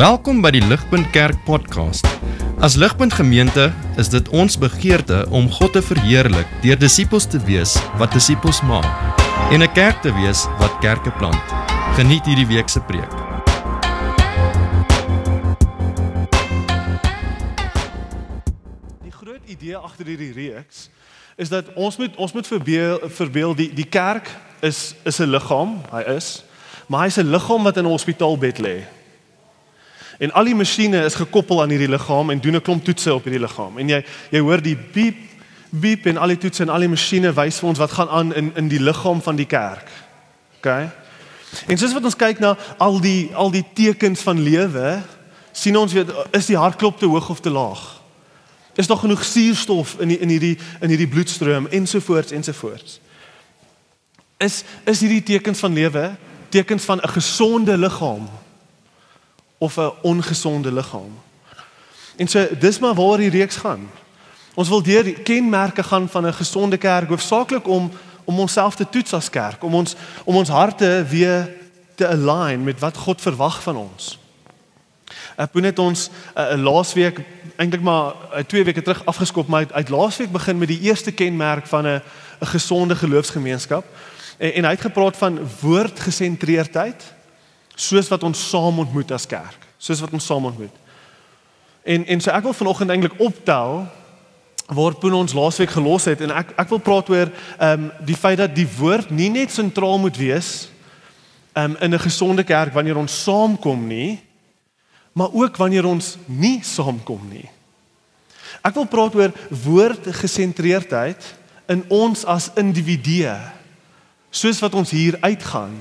Welkom by die Ligpunt Kerk podcast. As Ligpunt Gemeente is dit ons begeerte om God te verheerlik deur disippels te wees wat disippels maak en 'n kerk te wees wat kerke plant. Geniet hierdie week se preek. Die groot idee agter hierdie reeks is dat ons moet ons moet verbeel verbeel die die kerk is is 'n liggaam, hy is, maar hy's 'n liggaam wat in 'n hospitaalbed lê. En al die masjiene is gekoppel aan hierdie liggaam en doen 'n klomp toetse op hierdie liggaam. En jy jy hoor die piep piep en al die toetse en al die masjiene wys vir ons wat gaan aan in in die liggaam van die kerk. OK. En soos wat ons kyk na al die al die tekens van lewe, sien ons weet is die hartklop te hoog of te laag? Is daar genoeg suurstof in die, in hierdie in hierdie bloedstroom ensovoorts ensovoorts? Is is hierdie tekens van lewe tekens van 'n gesonde liggaam of 'n ongesonde liggaam? En so dis maar waar die reeks gaan. Ons wil deur die kenmerke gaan van 'n gesonde kerk hoofsaaklik om om onsself te toets as kerk, om ons om ons harte weer te align met wat God verwag van ons. Ek het ons uh, laasweek eintlik maar uh, twee weke terug afgeskop maar uit, uit laasweek begin met die eerste kenmerk van 'n 'n gesonde geloofsgemeenskap. En, en hy het gepraat van woordgesentreerdheid soos wat ons saam ontmoet as kerk, soos wat ons saam ontmoet. En en so ek wil vanoggend eintlik optel waar Poen ons laasweek gelos het en ek ek wil praat oor ehm um, die feit dat die woord nie net sentraal moet wees ehm um, in 'n gesonde kerk wanneer ons saamkom nie, maar ook wanneer ons nie saamkom nie. Ek wil praat oor woordgesentreerdheid in ons as individue soos wat ons hier uitgaan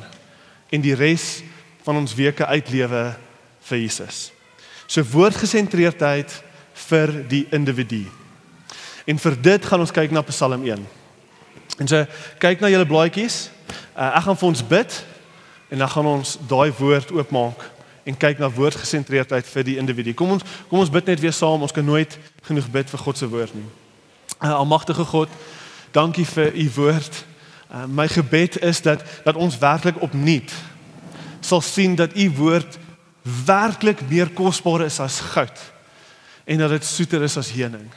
en die res van ons weke uitlewe vir Jesus. So woordgesentreerdheid vir die individu. En vir dit gaan ons kyk na Psalm 1. En so kyk na julle blaadjies. Uh, ek gaan vir ons bid en dan gaan ons daai woord oopmaak en kyk na woordgesentreerdheid vir die individu. Kom ons kom ons bid net weer saam. Ons kan nooit genoeg bid vir God se woord nie. Uh, Almagtige God, dankie vir u woord. Uh, my gebed is dat dat ons werklik opnuut sal sien dat u woord werklik meer kosbaar is as goud en dat dit soeter is as honing.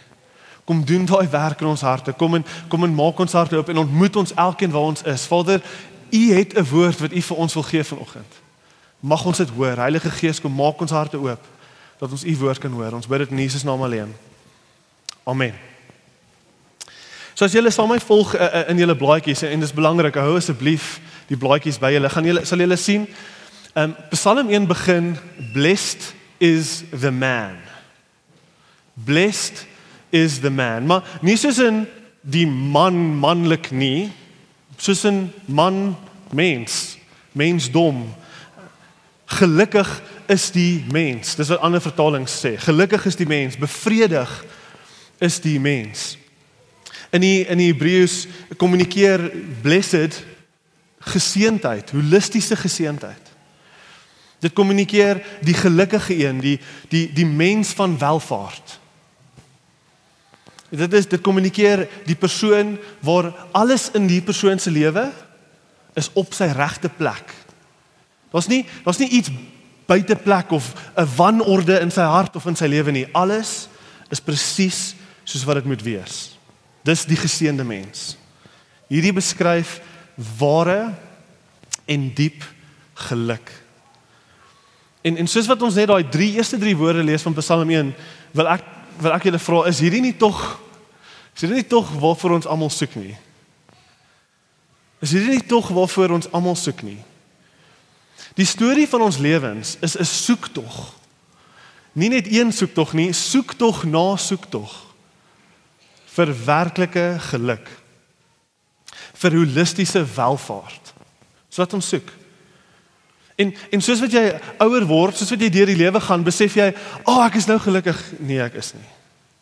Kom doen daai werk in ons harte. Kom en kom en maak ons harte oop en ontmoet ons elkeen waar ons is. Vader, u het 'n woord wat u vir ons wil gee vanoggend. Mag ons dit hoor. Heilige Gees, kom maak ons harte oop dat ons u woord kan hoor. Ons bid dit in Jesus naam alleen. Amen. So as julle saam my volg uh, uh, in julle blaadjies en dis belangrik, hou asseblief die blaadjies by julle. Gaan julle sal julle sien. Um Psalm 1 begin blessed is the man. Blessed is the man. Maar nie soos in die man manlik nie, soos in man mens, mensdom. Gelukkig is die mens. Dis wat ander vertalings sê. Gelukkig is die mens, bevredig is die mens. In die in die Hebreëus kommunikeer blessed geseentheid, holistiese geseentheid. Dit kommunikeer die gelukkige een, die die die mens van welvaart. Dit is dit kommunikeer die persoon waar alles in die persoon se lewe is op sy regte plek. Daar's nie daar's nie iets buite plek of 'n wanorde in sy hart of in sy lewe nie. Alles is presies soos wat dit moet wees. Dis die geseënde mens. Hierdie beskryf ware en diep geluk. En en soos wat ons net daai drie eerste drie woorde lees van Psalm 1, wil ek wil ek julle vra, is hierdie nie tog is hierdie nie tog waarvoor ons almal soek nie? Is hierdie nie tog waarvoor ons almal soek nie? Die storie van ons lewens is 'n soektog. Nie net een soektog nie, soektog na soektog vir werklike geluk. Vir holistiese welfaart. So wat ons soek. En en soos wat jy ouer word, soos wat jy deur die lewe gaan, besef jy, "Ag, oh, ek is nou gelukkig." Nee, ek is nie.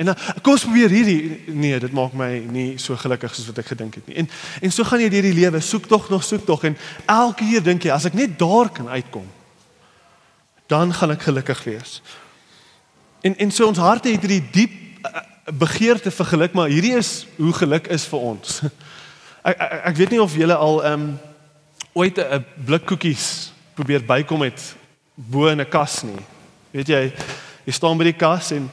En dan kom ons probeer hierdie nee, dit maak my nie so gelukkig soos wat ek gedink het nie. En en so gaan jy deur die lewe, soek tog nog soek tog en elke keer dink jy as ek net daar kan uitkom, dan gaan ek gelukkig wees. En en so ons harte het hierdie diep uh, begeerte vir geluk, maar hierdie is hoe geluk is vir ons. Ek ek, ek weet nie of julle al ehm um, ooit 'n blik koekies probeer bykom het bo in 'n kas nie. Weet jy, jy staan by die kas en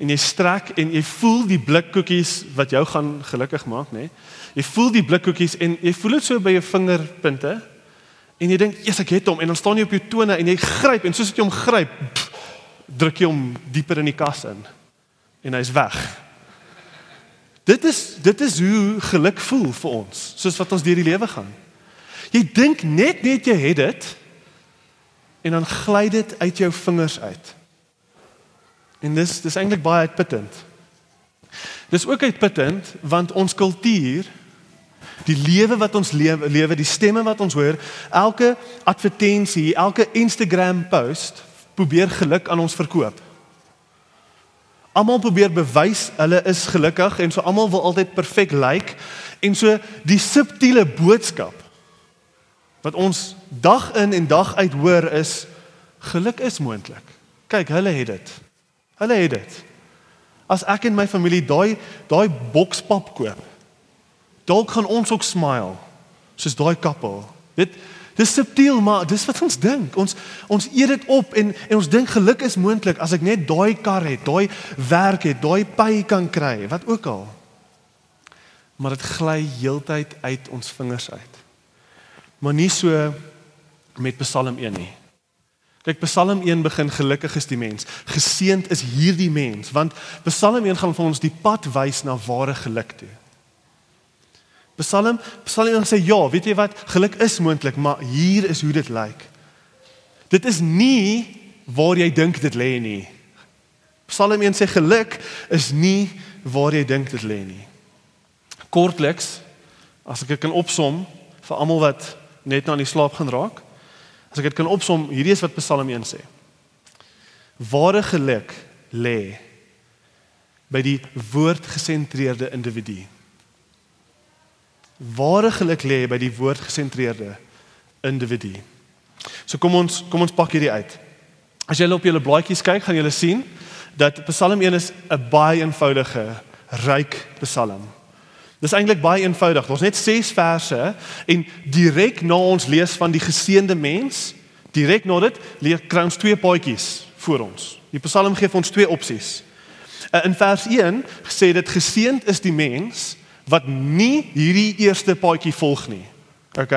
en jy strek en jy voel die blikkoekies wat jou gaan gelukkig maak, nê? Jy voel die blikkoekies en jy voel dit so by jou vingerpunte en jy dink, "Jesus, ek het hom." En dan staan jy op jou tone en jy gryp en soos jy hom gryp, pff, druk jy hom dieper in die kas in en hy's weg. Dit is dit is hoe geluk voel vir ons, soos wat ons deur die lewe gaan. Jy dink net net jy het dit en dan gly dit uit jou vingers uit. En dis dis eintlik baie uitputtend. Dis ook uitputtend want ons kultuur die lewe wat ons lewe, lewe die stemme wat ons hoor, elke advertensie, elke Instagram post probeer geluk aan ons verkoop. Almal probeer bewys hulle is gelukkig en so almal wil altyd perfek lyk like, en so die subtiele boodskap wat ons dag in en dag uit hoor is geluk is moontlik. Kyk, hulle het dit. Hulle het dit. As ek en my familie daai daai bokspap koop, dalk gaan ons ook smile soos daai koppel. Dit dis subtiel, maar dis wat ons dink. Ons ons eet dit op en en ons dink geluk is moontlik as ek net daai kar het, daai werk het, daai pay kan kry, wat ook al. Maar dit gly heeltyd uit ons vingers uit. Maar nie so met Psalm 1 nie. Kyk Psalm 1 begin gelukkig is die mens. Geseend is hierdie mens want Psalm 1 gaan vir ons die pad wys na ware geluk toe. Psalm Psalm 1 sê ja, weet jy wat? Geluk is moontlik, maar hier is hoe dit lyk. Dit is nie waar jy dink dit lê nie. Psalm 1 sê geluk is nie waar jy dink dit lê nie. Kortliks as ek dit kan opsom vir almal wat net nou aan die slaap gaan raak. As ek dit kan opsom, hierdie is wat Psalm 1 sê. Ware geluk lê by die woordgesentreerde individu. Ware geluk lê by die woordgesentreerde individu. So kom ons kom ons pak hierdie uit. As jy op julle blaadjies kyk, gaan julle sien dat Psalm 1 is 'n baie eenvoudige, ryk Psalm. Dis eintlik baie eenvoudig. Ons net 6 verse en direk na ons lees van die geseënde mens, direk na dit leer kry ons twee paadjies voor ons. Die Psalm gee vir ons twee opsies. Uh, in vers 1 sê dit geseënd is die mens wat nie hierdie eerste paadjie volg nie. OK?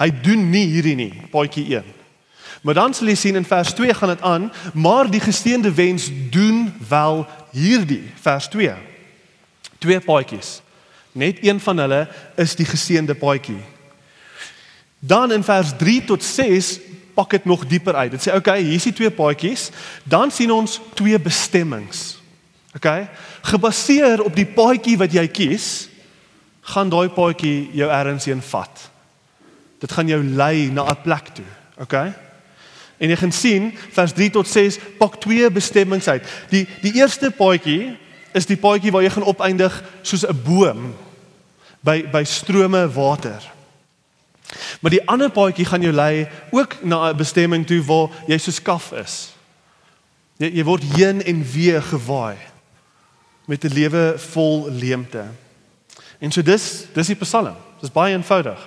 Hy doen nie hierdie nie, paadjie 1. Maar dan sal jy sien in vers 2 gaan dit aan, maar die geseënde mens doen wel hierdie, vers 2. Twee paadjies. Net een van hulle is die geseënde paadjie. Dan in vers 3 tot 6 pak dit nog dieper uit. Dit sê okay, hier is die twee paadjies, dan sien ons twee bestemmings. Okay? Gebaseer op die paadjie wat jy kies, gaan daai paadjie jou ergens heen vat. Dit gaan jou lei na 'n plek toe. Okay? En jy gaan sien vers 3 tot 6 pak twee bestemmings uit. Die die eerste paadjie is die paadjie waar jy gaan opeindig soos 'n boom by by strome water. Maar die ander paadjie gaan jou lei ook na 'n bestemming toe waar jy so skaf is. Jy, jy word heen en weer gewaai met 'n lewe vol leemte. En so dis dis die Psalm. Dis baie eenvoudig.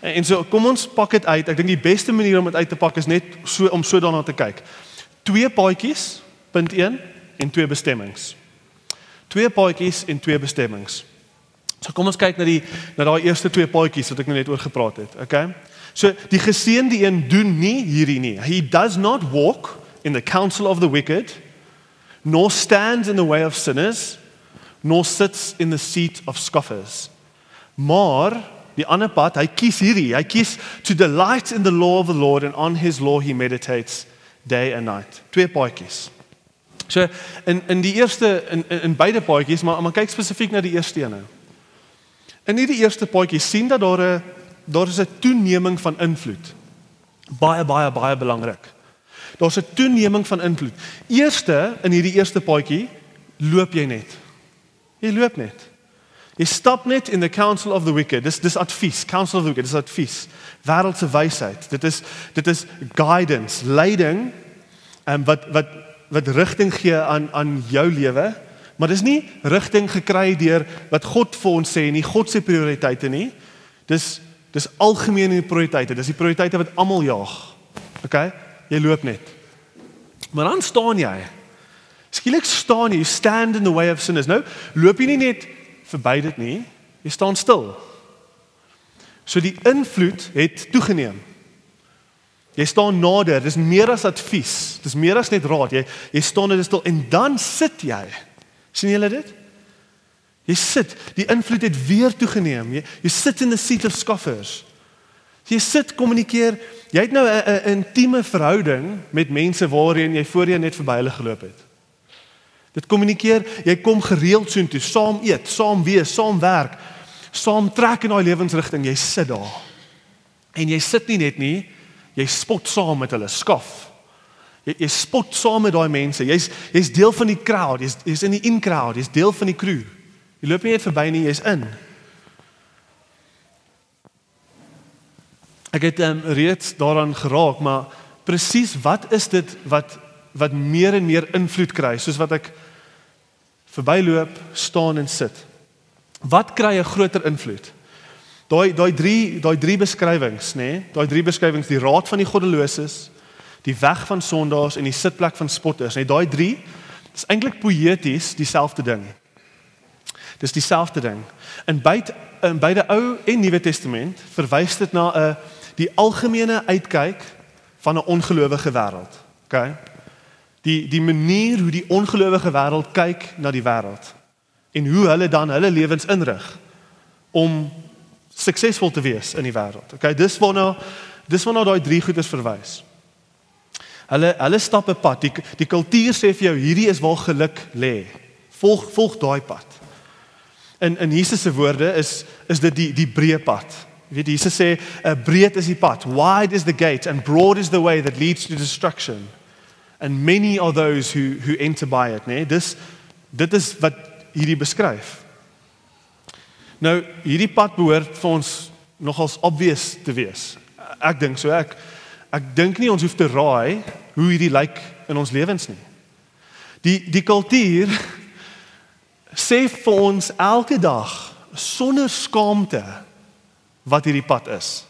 En, en so kom ons pak dit uit. Ek dink die beste manier om dit uit te pak is net so om so daarna te kyk. Twee paadjies, punt 1 en twee bestemmings. Twee paadjies en twee bestemmings. So kom ons kyk na die na daai eerste twee paadjies wat ek nou net oor gepraat het, okay? So die geseënde een doen nie hierdie nie. He does not walk in the counsel of the wicked, nor stands in the way of sinners, nor sits in the seat of scoffers. Maar die ander pad, hy kies hierdie. Hy kies to delight in the law of the Lord and on his law he meditates day and night. Twee paadjies. So in in die eerste in in, beide paadjies, maar maar kyk spesifiek na die eerste een. In hierdie eerste paadjie sien dat daar 'n daar is 'n toeneming van invloed. Baie baie baie belangrik. Daar's 'n toeneming van invloed. Eerste in hierdie eerste paadjie loop jy net. Jy loop net. Jy stap net in the council of the wicked. Dis dis advies, council of the wicked, dis advies. Wêreldse wysheid. Dit is dit is guidance, leiding en um, wat wat wat rigting gee aan aan jou lewe. Maar dis nie rigting gekry deur wat God vir ons sê nie, God se prioriteite nie. Dis dis algemene prioriteite. Dis die prioriteite wat almal jaag. OK? Jy loop net. Maar dan staan jy. Skielik staan jy, stand in the way of sinners. Nou, loop jy nie net verby dit nie. Jy staan stil. So die invloed het toegeneem. Jy staan nader, dis meer as advies. Dis meer as net raad. Jy jy staan net stil en dan sit jy. sien julle dit? Jy sit, die invloed het weer toegeneem. Jy jy sit in the seat of scoffers. Jy sit kommunikeer. Jy het nou 'n intieme verhouding met mense waarheen jy voorheen net verby hulle geloop het. Dit kommunikeer, jy kom gereeld soontoe, saam eet, saam wees, saam werk, saam trek in daai lewensrigting. Jy sit daar. En jy sit nie net nie, jy spot saam met hulle, skaf. Jy jy spot saam met daai mense. Jy's jy's deel van die crowd, jy's jy's in die in crowd, jy's deel van die crew. Jy loop nie net verby nie, jy's in. Ek het um, reeds daaraan geraak, maar presies wat is dit wat wat meer en meer invloed kry, soos wat ek verbyloop, staan en sit. Wat kry 'n groter invloed? Daai daai drie daai drie beskrywings, nê? Nee? Daai drie beskrywings, die raad van die goddeloses, die weg van sondaars en die sitplek van spotters, nê? Nee, daai drie is eintlik poëties dieselfde ding. Dis dieselfde ding. In beide in beide Ou en Nuwe Testament verwys dit na 'n die algemene uitkyk van 'n ongelowige wêreld. OK? Die die manier hoe die ongelowige wêreld kyk na die wêreld en hoe hulle dan hulle lewens inrig om suksesvol te wees in die wêreld. OK, dis waarna dis waarna daai drie goeders verwys. Hulle hulle stap 'n pad. Die die kultuur sê vir jou hierdie is waar geluk lê. Volg volg daai pad. In in Jesus se woorde is is dit die die breë pad. Jy weet Jesus sê breed is die pad, wide is the gate and broad is the way that leads to destruction. And many are those who who enter by it, né? Dis dit is wat hierdie beskryf. Nou, hierdie pad behoort vir ons nogals obvious te wees. Ek dink so ek ek dink nie ons hoef te raai hoe hierdie lyk in ons lewens nie. Die die kultuur sê vir ons elke dag sonder skaamte wat hierdie pad is.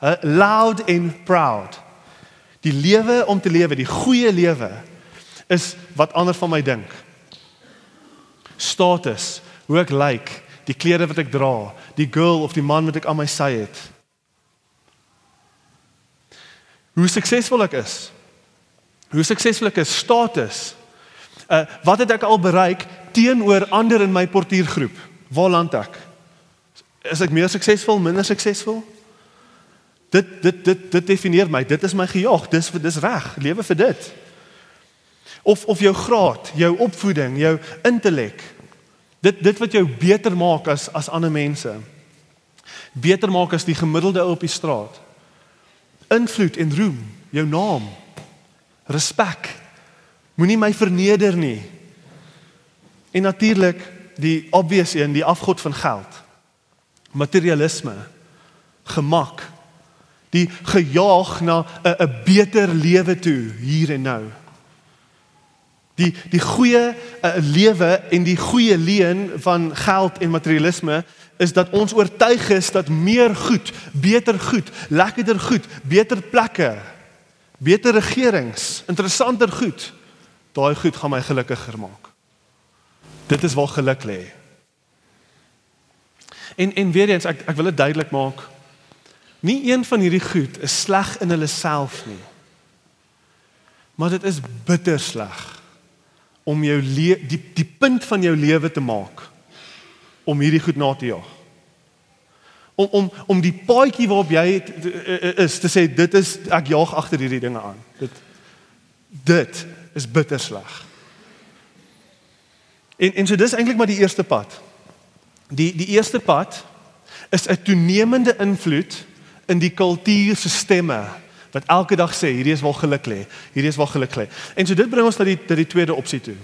Uh, loud and proud. Die lewe om te lewe, die goeie lewe is wat ander van my dink. Status, hoe ek lyk, like, die klere wat ek dra, die girl of die man wat ek aan my sy het. Hoe suksesvol ek is. Hoe suksesvol ek is, status. Uh wat het ek al bereik teenoor ander in my portuïergroep? Waar land ek? Is ek meer suksesvol, minder suksesvol? Dit dit dit dit definieer my. Dit is my gejaag. Dis dis reg. Lewe vir dit. Of of jou graad, jou opvoeding, jou intellek. Dit dit wat jou beter maak as as ander mense. Beter maak as die gemiddelde ou op die straat. Invloed en roem, jou naam. Respek. Moenie my verneder nie. En natuurlik die obvious een, die afgod van geld. Materialisme. Gemak. Die gejaag na 'n 'n beter lewe toe hier en nou. Die die goeie uh, lewe en die goeie leen van geld en materialisme is dat ons oortuig is dat meer goed, beter goed, lekkerder goed, beter plekke, beter regerings, interessanter goed, daai goed gaan my gelukkiger maak. Dit is waar geluk lê. En en weer eens ek ek wil dit duidelik maak. Nie een van hierdie goed is sleg in hulle self nie. Maar dit is bitter sleg om jou die die punt van jou lewe te maak om hierdie goed na te jaag. Om om om die paadjie waarop jy is te sê dit is ek jaag agter hierdie dinge aan. Dit dit is bitter sleg. En en so dis eintlik maar die eerste pad. Die die eerste pad is 'n toenemende invloed in die kultuurstelsels wat elke dag sê hierdie is waar geluk lê. Hierdie is waar geluk lê. En so dit bring ons na die na die tweede opsie toe.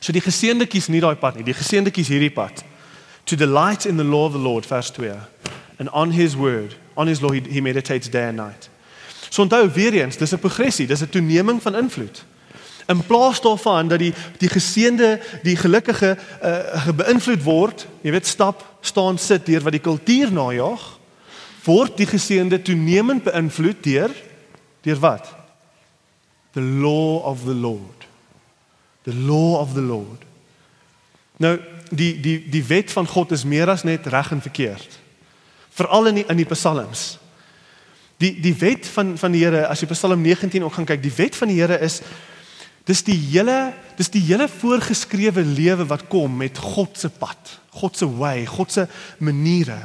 So die geseënde kies nie daai pad nie. Die geseënde kies hierdie pad. To delight in the law of the Lord vers 2 and on his word, on his law he, he meditates day and night. So onthou weer eens, dis 'n progressie, dis 'n toeneming van invloed. In plaas daarvan dat die die geseënde, die gelukkige uh, beïnvloed word, jy weet stap, staan, sit deur wat die kultuur najag, word die geseënde toenemend beïnvloed deur deur wat? The law of the Lord. The law of the Lord. Nou die die die wet van God is meer as net reg en verkeerd. Veral in die, in die psalms. Die die wet van van die Here as jy Psalm 19 ook gaan kyk, die wet van die Here is dis die hele dis die hele voorgeskrewe lewe wat kom met God se pad, God se way, God se maniere.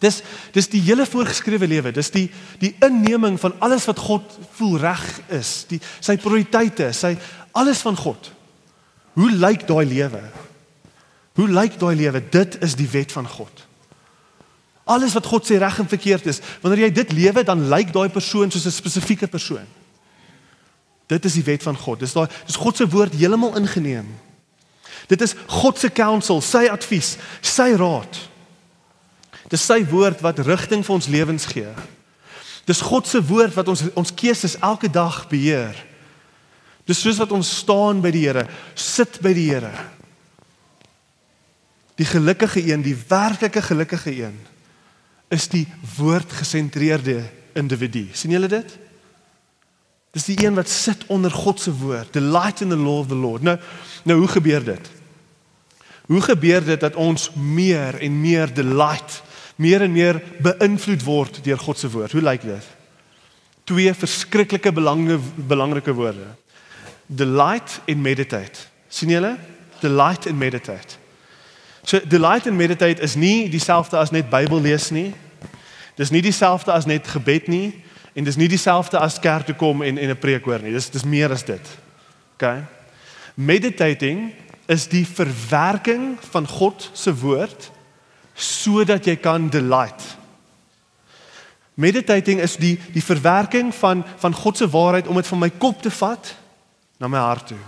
Dis dis die hele voorgeskrewe lewe. Dis die die inneming van alles wat God voel reg is, die sy prioriteite, sy alles van God. Hoe lyk daai lewe? Hoe lyk daai lewe? Dit is die wet van God. Alles wat God sê reg en verkeerd is, wanneer jy dit lewe, dan lyk daai persoon soos 'n spesifieke persoon. Dit is die wet van God. Dis daai dis God se woord heeltemal ingeneem. Dit is God se counsel, sy advies, sy raad. Dis sy woord wat rigting vir ons lewens gee. Dis God se woord wat ons ons keuses elke dag beheer. Dis soos wat ons staan by die Here, sit by die Here. Die gelukkige een, die werklike gelukkige een is die woordgesentreerde individu. sien julle dit? Dis die een wat sit onder God se woord, delight in the law of the Lord. Nou, nou hoe gebeur dit? Hoe gebeur dit dat ons meer en meer delight meer en meer beïnvloed word deur God se woord. Hoe lyk dit? Twee verskriklike belangrike belangrike woorde. Delight and meditate. sien julle? Delight and meditate. So delight and meditate is nie dieselfde as net Bybel lees nie. Dis nie dieselfde as net gebed nie en dis nie dieselfde as kerk toe kom en en 'n preek hoor nie. Dis dis meer as dit. OK. Meditating is die verwerking van God se woord sodat jy kan delight. Meditating is die die verwerking van van God se waarheid om dit van my kop te vat na my hart toe.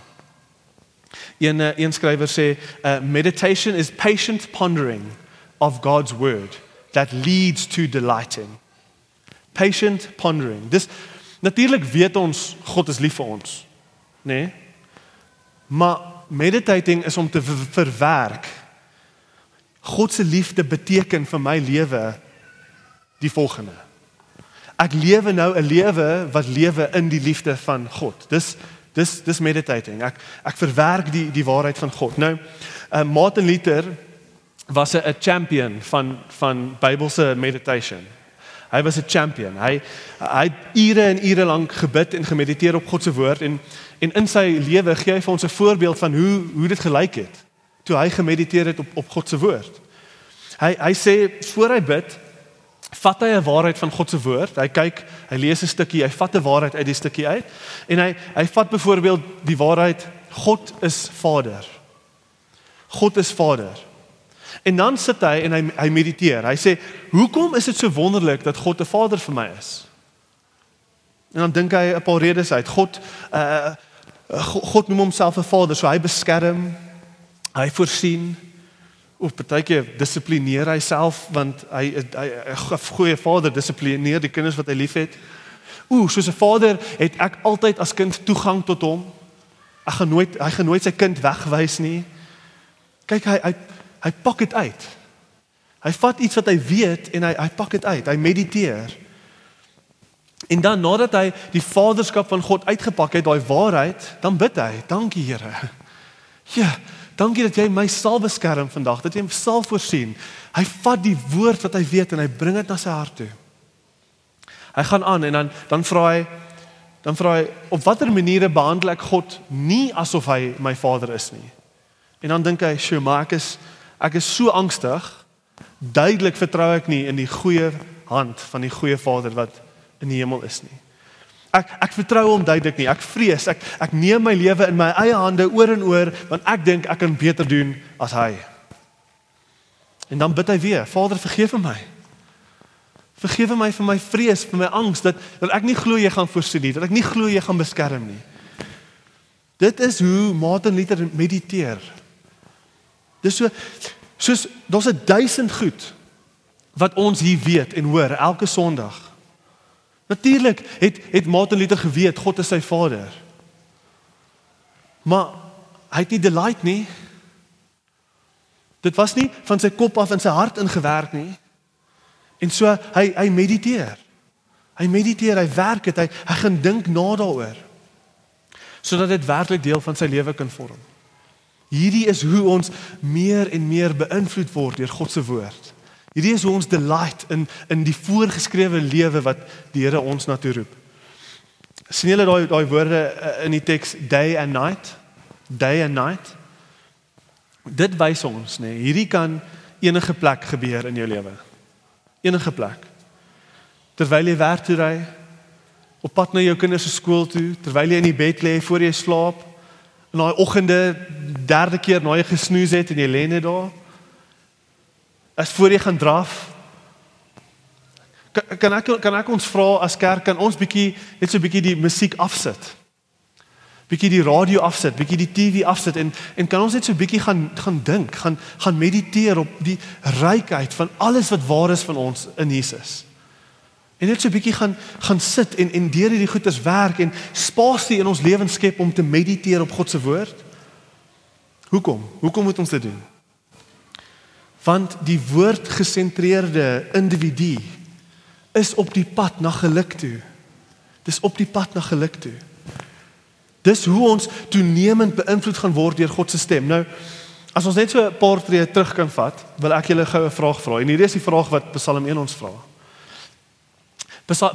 Een eh, een skrywer sê uh, meditation is patient pondering of God's word that leads to delighting. Patient pondering. Dis natuurlik weet ons God is lief vir ons, nê? Nee? Maar meditating is om te verwerk God se liefde beteken vir my lewe die volgende. Ek lewe nou 'n lewe wat lewe in die liefde van God. Dis dis dis meditating. Ek ek verwerk die die waarheid van God. Nou, uh, Martin Luther was 'n champion van van Bybelse meditation. Hy was 'n champion. Hy hy het ure en ure lank gebid en gemediteer op God se woord en en in sy lewe gee hy vir ons 'n voorbeeld van hoe hoe dit gelyk het toe hy gemediteer het op op God se woord. Hy hy sê voor hy bid, vat hy 'n waarheid van God se woord. Hy kyk, hy lees 'n stukkie, hy vat 'n waarheid uit die stukkie uit en hy hy vat byvoorbeeld die waarheid God is Vader. God is Vader. En dan sit hy en hy hy mediteer. Hy sê, "Hoekom is dit so wonderlik dat God 'n Vader vir my is?" En dan dink hy 'n paar redes uit. God uh God noem homself 'n Vader, so hy beskerm, Hy voorsien of partykeer dissiplineer hy self want hy hy 'n goeie vader dissiplineer die kinders wat hy liefhet. Ooh, soos 'n vader het ek altyd as kind toegang tot hom. Ek gaan nooit hy gaan nooit sy kind wegwys nie. Kyk hy hy hy pak dit uit. Hy vat iets wat hy weet en hy hy pak dit uit. Hy mediteer. En dan nadat hy die vaderskap van God uitgepak het, daai waarheid, dan bid hy, dankie Here. Ja, Dankie dat jy my sal beskerm vandag, dat jy my sal voorsien. Hy vat die woord wat hy weet en hy bring dit na sy hart toe. Hy gaan aan en dan dan vra hy dan vra hy op watter maniere behandel ek God nie asof hy my vader is nie. En dan dink hy, "Sjoe, maar ek is ek is so angstig. Duidelik vertrou ek nie in die goeie hand van die goeie Vader wat in die hemel is nie." Ek ek vertrou hom duidelik nie. Ek vrees. Ek ek neem my lewe in my eie hande oor en oor want ek dink ek kan beter doen as hy. En dan bid hy weer, Vader vergewe my. Vergewe my vir my vrees, vir my angs dat dat ek nie glo jy gaan voorsien nie, dat ek nie glo jy gaan beskerm nie. Dit is hoe Martin Luther mediteer. Dis so soos daar's 'n duisend goed wat ons hier weet en hoor elke Sondag. Natuurlik het het Martin Luther geweet God is sy Vader. Maar hy het nie delight nie. Dit was nie van sy kop af in sy hart ingewerk nie. En so hy hy mediteer. Hy mediteer, hy werk dit, hy hy gaan dink na daaroor. sodat dit werklik deel van sy lewe kan vorm. Hierdie is hoe ons meer en meer beïnvloed word deur God se woord. Hierdie is hoe ons delight in in die voorgeskrewe lewe wat die Here ons na toe roep. sien julle daai daai woorde eh, in die teks day and night? Day and night. Dit wys ons, nê, nee, hierdie kan enige plek gebeur in jou lewe. Enige plek. Terwyl jy werk toe ry, op pad na jou kinders se skool toe, terwyl jy in die bed lê voor jy slaap, in daai oggende derde keer na jy gesnoes het en jy lê net daar. As voor jy gaan draf. Kan, kan ek kan ek ons vra as kerk kan ons bietjie net so bietjie die musiek afsit bietjie die radio afsit, bietjie die TV afsit en en kan ons net so bietjie gaan gaan dink, gaan gaan mediteer op die rykheid van alles wat waar is van ons in Jesus. En net so bietjie gaan gaan sit en en deur hierdie goeders werk en spasie in ons lewens skep om te mediteer op God se woord. Hoekom? Hoekom moet ons dit doen? Want die woord gesentreerde individu is op die pad na geluk toe. Dis op die pad na geluk toe. Dis hoe ons toenemend beïnvloed gaan word deur God se stem. Nou as ons net so 'n paar tree terug kan vat, wil ek julle gou 'n vraag vra. En hierdie is die vraag wat Psalm 1 ons vra.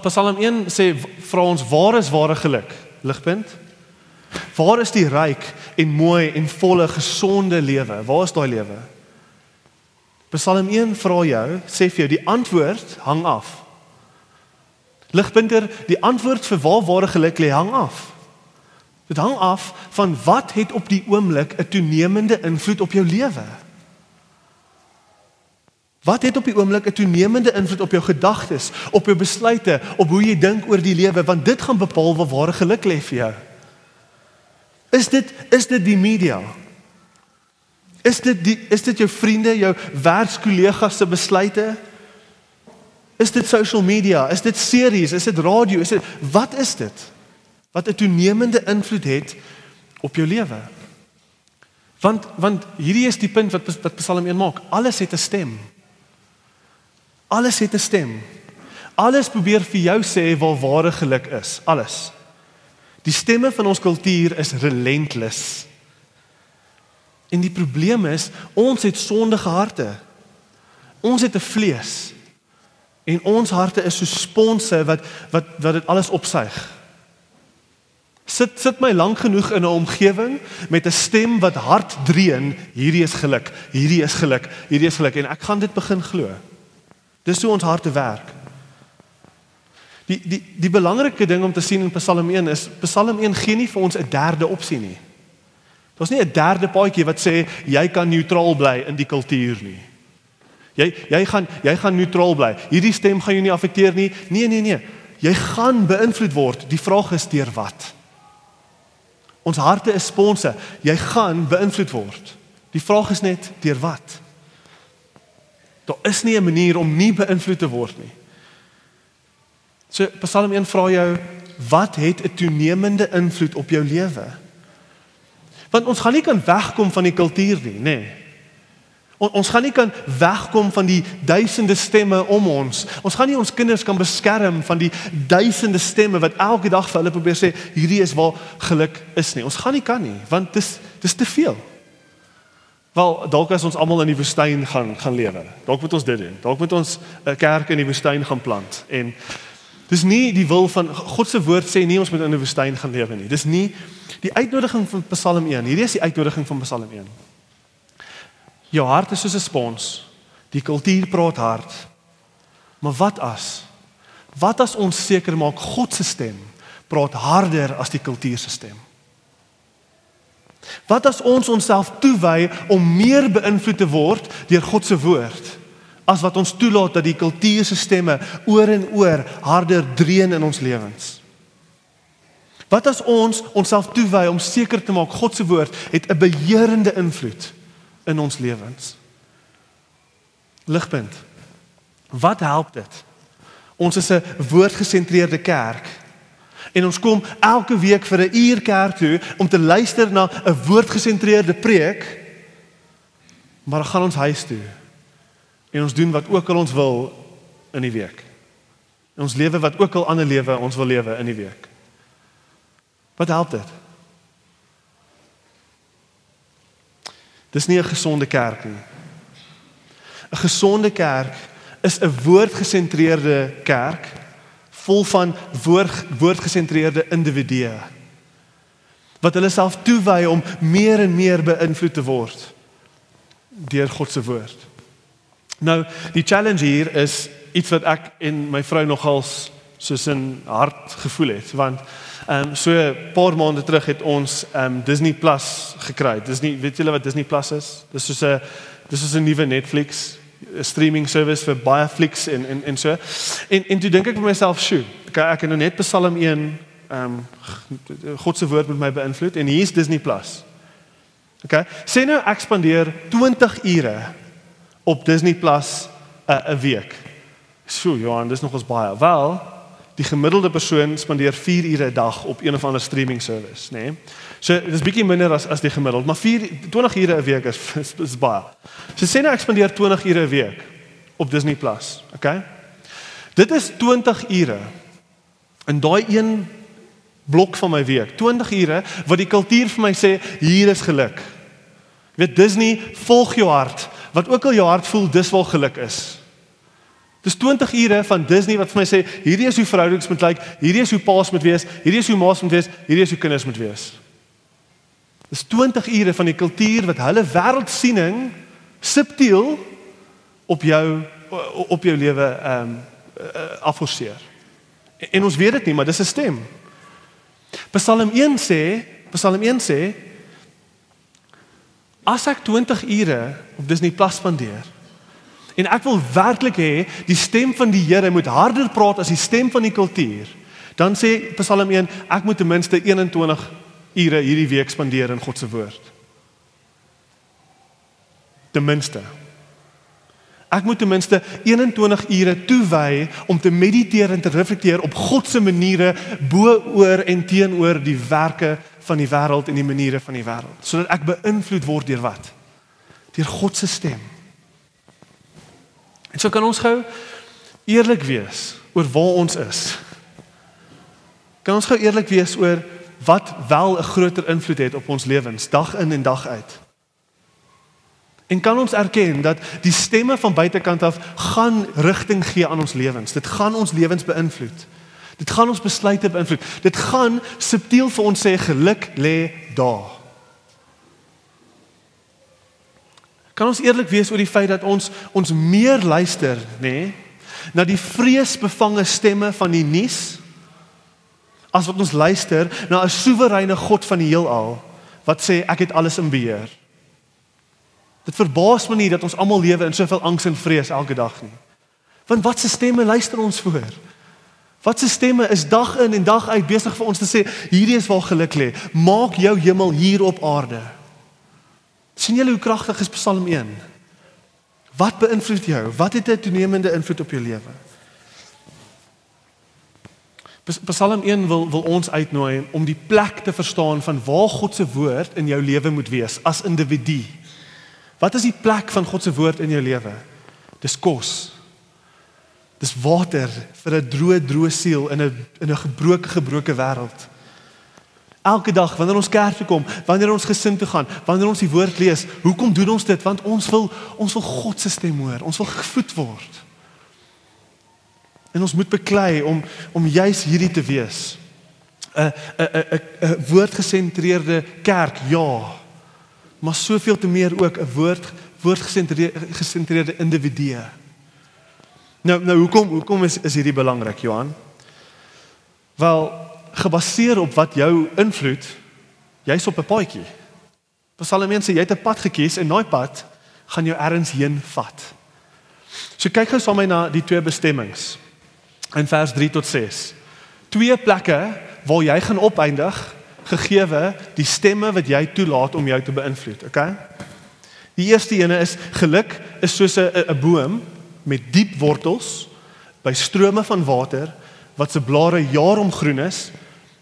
Psalm 1 sê vra ons waar is ware geluk? Ligpunt. Waar is die ryk en mooi en volle gesonde lewe? Waar is daai lewe? Psalm 1 vra jou, sê vir jou die antwoord hang af. Ligpunter, die antwoord vir waar ware geluk lê hang af. Dit hang af van wat het op die oomblik 'n toenemende invloed op jou lewe. Wat het op die oomblik 'n toenemende invloed op jou gedagtes, op jou besluite, op hoe jy dink oor die lewe, want dit gaan bepaal waar ware geluk lê vir jou. Is dit is dit die media? Is dit die is dit jou vriende, jou werkskollegas se besluite? Is dit social media? Is dit series? Is dit radio? Is dit wat is dit? wat 'n toenemende invloed het op jou lewe. Want want hierdie is die punt wat wat Psalm 1 maak. Alles het 'n stem. Alles het 'n stem. Alles probeer vir jou sê waar ware geluk is. Alles. Die stemme van ons kultuur is relentless. En die probleem is ons het sondige harte. Ons het 'n vlees. En ons harte is so sponse wat wat wat dit alles opsuig. Sit sit my lank genoeg in 'n omgewing met 'n stem wat hard dreun, hierdie is geluk, hierdie is geluk, hierdie is geluk en ek gaan dit begin glo. Dis hoe ons harte werk. Die die die belangrike ding om te sien in Psalm 1 is Psalm 1 gee nie vir ons 'n derde opsie nie. Daar's nie 'n derde paadjie wat sê jy kan neutraal bly in die kultuur nie. Jy jy gaan jy gaan neutraal bly. Hierdie stem gaan jou nie affekteer nie. Nee nee nee. Jy gaan beïnvloed word. Die vraag is deur wat? Ons harte is sponse. Jy gaan beïnvloed word. Die vraag is net deur wat? Daar is nie 'n manier om nie beïnvloed te word nie. So Psalm 1 vra jou wat het 'n toenemende invloed op jou lewe? Want ons gaan nie kan wegkom van die kultuur nie, nê? Nee. On, ons gaan nie kan wegkom van die duisende stemme om ons. Ons gaan nie ons kinders kan beskerm van die duisende stemme wat elke dag vir hulle probeer sê hierdie is waar geluk is nie. Ons gaan nie kan nie want dis dis te veel. Wel dalk as ons almal in die woestyn gaan gaan lewe. Dalk moet ons dit doen. Dalk moet ons 'n kerk in die woestyn gaan plant en dis nie die wil van God se woord sê nie ons moet in 'n woestyn gaan lewe nie. Dis nie die uitnodiging van Psalm 1. Hierdie is die uitnodiging van Psalm 1. Jou hart is soos 'n spons. Die kultuur praat hard. Maar wat as? Wat as ons seker maak God se stem praat harder as die kultuur se stem? Wat as ons onsself toewy om meer beïnvloed te word deur God se woord as wat ons toelaat dat die kultuur se stemme oor en oor harder dreun in ons lewens? Wat as ons onsself toewy om seker te maak God se woord het 'n beheerende invloed in ons lewens. Ligpunt. Wat help dit? Ons is 'n woordgesentreerde kerk. En ons kom elke week vir 'n uur kerk toe om te luister na 'n woordgesentreerde preek. Maar dan gaan ons huis toe. En ons doen wat ook al ons wil in die week. En ons lewe wat ook al ander lewe ons wil lewe in die week. Wat help dit? Dis nie 'n gesonde kerk nie. 'n Gesonde kerk is 'n woordgesentreerde kerk vol van woord woordgesentreerde individue wat hulle self toewy om meer en meer beïnvloed te word deur God se woord. Nou, die challenge hier is iets wat ek en my vrou nogals soos 'n hart gevoel het want ehm um, so 'n paar maande terug het ons ehm um, Disney Plus gekry. Disney, weet julle wat Disney Plus is? Dis soos 'n dis is 'n nuwe Netflix streaming service vir baie flieks en en en so. En en toe dink ek vir myself, "Sjoe, ek ek het nou net Psalm 1 ehm um, God se woord met my beïnvloed en hier is Disney Plus." OK. Sê nou ek spandeer 20 ure op Disney Plus 'n uh, week. So, Johan, dis nogals baie. Wel, die gemiddelde persoon spandeer 4 ure 'n dag op een of ander streaming service, nê? Nee? So, dis bietjie minder as as die gemiddeld, maar 4 20 ure 'n week is, is is baie. So sê nou ek spandeer 20 ure 'n week op Disney Plus, okay? Dit is 20 ure. In daai een blok van my week, 20 ure wat die kultuur vir my sê hier is geluk. Jy weet Disney volg jou hart. Wat ook al jou hart voel, dis waar geluk is. Dis 20 ure van Disney wat vir my sê hierdie is hoe verhoudings moet lyk, hierdie is hoe paas moet wees, hierdie is hoe ma's moet wees, hierdie is hoe kinders moet wees. Dis 20 ure van die kultuur wat hulle wêreldsiening subtiel op jou op jou lewe ehm um, afforceer. En ons weet dit nie, maar dis 'n stem. Psalm 1 sê, Psalm 1 sê as ek 20 ure op Disney Plus spandeer, En ek wil werklik hê die stem van die Here moet harder praat as die stem van die kultuur. Dan sê Psalm 1, ek moet ten minste 21 ure hierdie week spandeer in God se woord. Ten minste. Ek moet ten minste 21 ure toewy om te mediteer en te reflekteer op God se maniere bo oor en teenoor die werke van die wêreld en die maniere van die wêreld, sodat ek beïnvloed word deur wat? Deur God se stem. En so kan ons gou eerlik wees oor waar ons is. Kan ons gou eerlik wees oor wat wel 'n groter invloed het op ons lewens dag in en dag uit. En kan ons erken dat die stemme van buitekant af gaan rigting gee aan ons lewens. Dit gaan ons lewens beïnvloed. Dit gaan ons besluite beïnvloed. Dit gaan subtiel vir ons sê geluk lê daar. Kan ons eerlik wees oor die feit dat ons ons meer luister, nê, nee, na die vreesbevange stemme van die nuus as wat ons luister na 'n soewereine God van die heelal wat sê ek het alles in beheer. Dit verbaas my nie dat ons almal lewe in soveel angs en vrees elke dag nie. Want wat se stemme luister ons voor? Wat se stemme is dag in en dag uit besig vir ons te sê hierdie is waar geluk lê. Maak jou hemel hier op aarde sien julle hoe kragtig is Psalm 1? Wat beïnvloed jou? Wat het 'n toenemende invloed op jou lewe? Psalm 1 wil wil ons uitnooi om die plek te verstaan van waar God se woord in jou lewe moet wees as individu. Wat is die plek van God se woord in jou lewe? Dis kos. Dis water vir 'n droë droë siel in 'n in 'n gebroke gebroke wêreld. Elke dag wanneer ons kerk toe kom, wanneer ons gesin toe gaan, wanneer ons die woord lees, hoekom doen ons dit? Want ons wil ons wil God se stem hoor. Ons wil gevoed word. En ons moet beklei om om juis hierdie te wees. 'n 'n 'n 'n woordgesentreerde kerk, ja. Maar soveel te meer ook 'n woord woordgesentreerde gesentreerde individu. Nou nou hoekom hoekom is is hierdie belangrik, Johan? Wel, gebaseer op wat jou invloed, jy's op 'n paadjie. Psalm 1 sê jy het 'n pad gekies en daai pad gaan jou ergens heen vat. So kyk gou saam met my na die twee bestemmings in vers 3 tot 6. Twee plekke waar jy gaan opeindig gegeewe die stemme wat jy toelaat om jou te beïnvloed, okay? Die eerste ene is geluk is soos 'n 'n boom met diep wortels by strome van water wat se blare jaarom groen is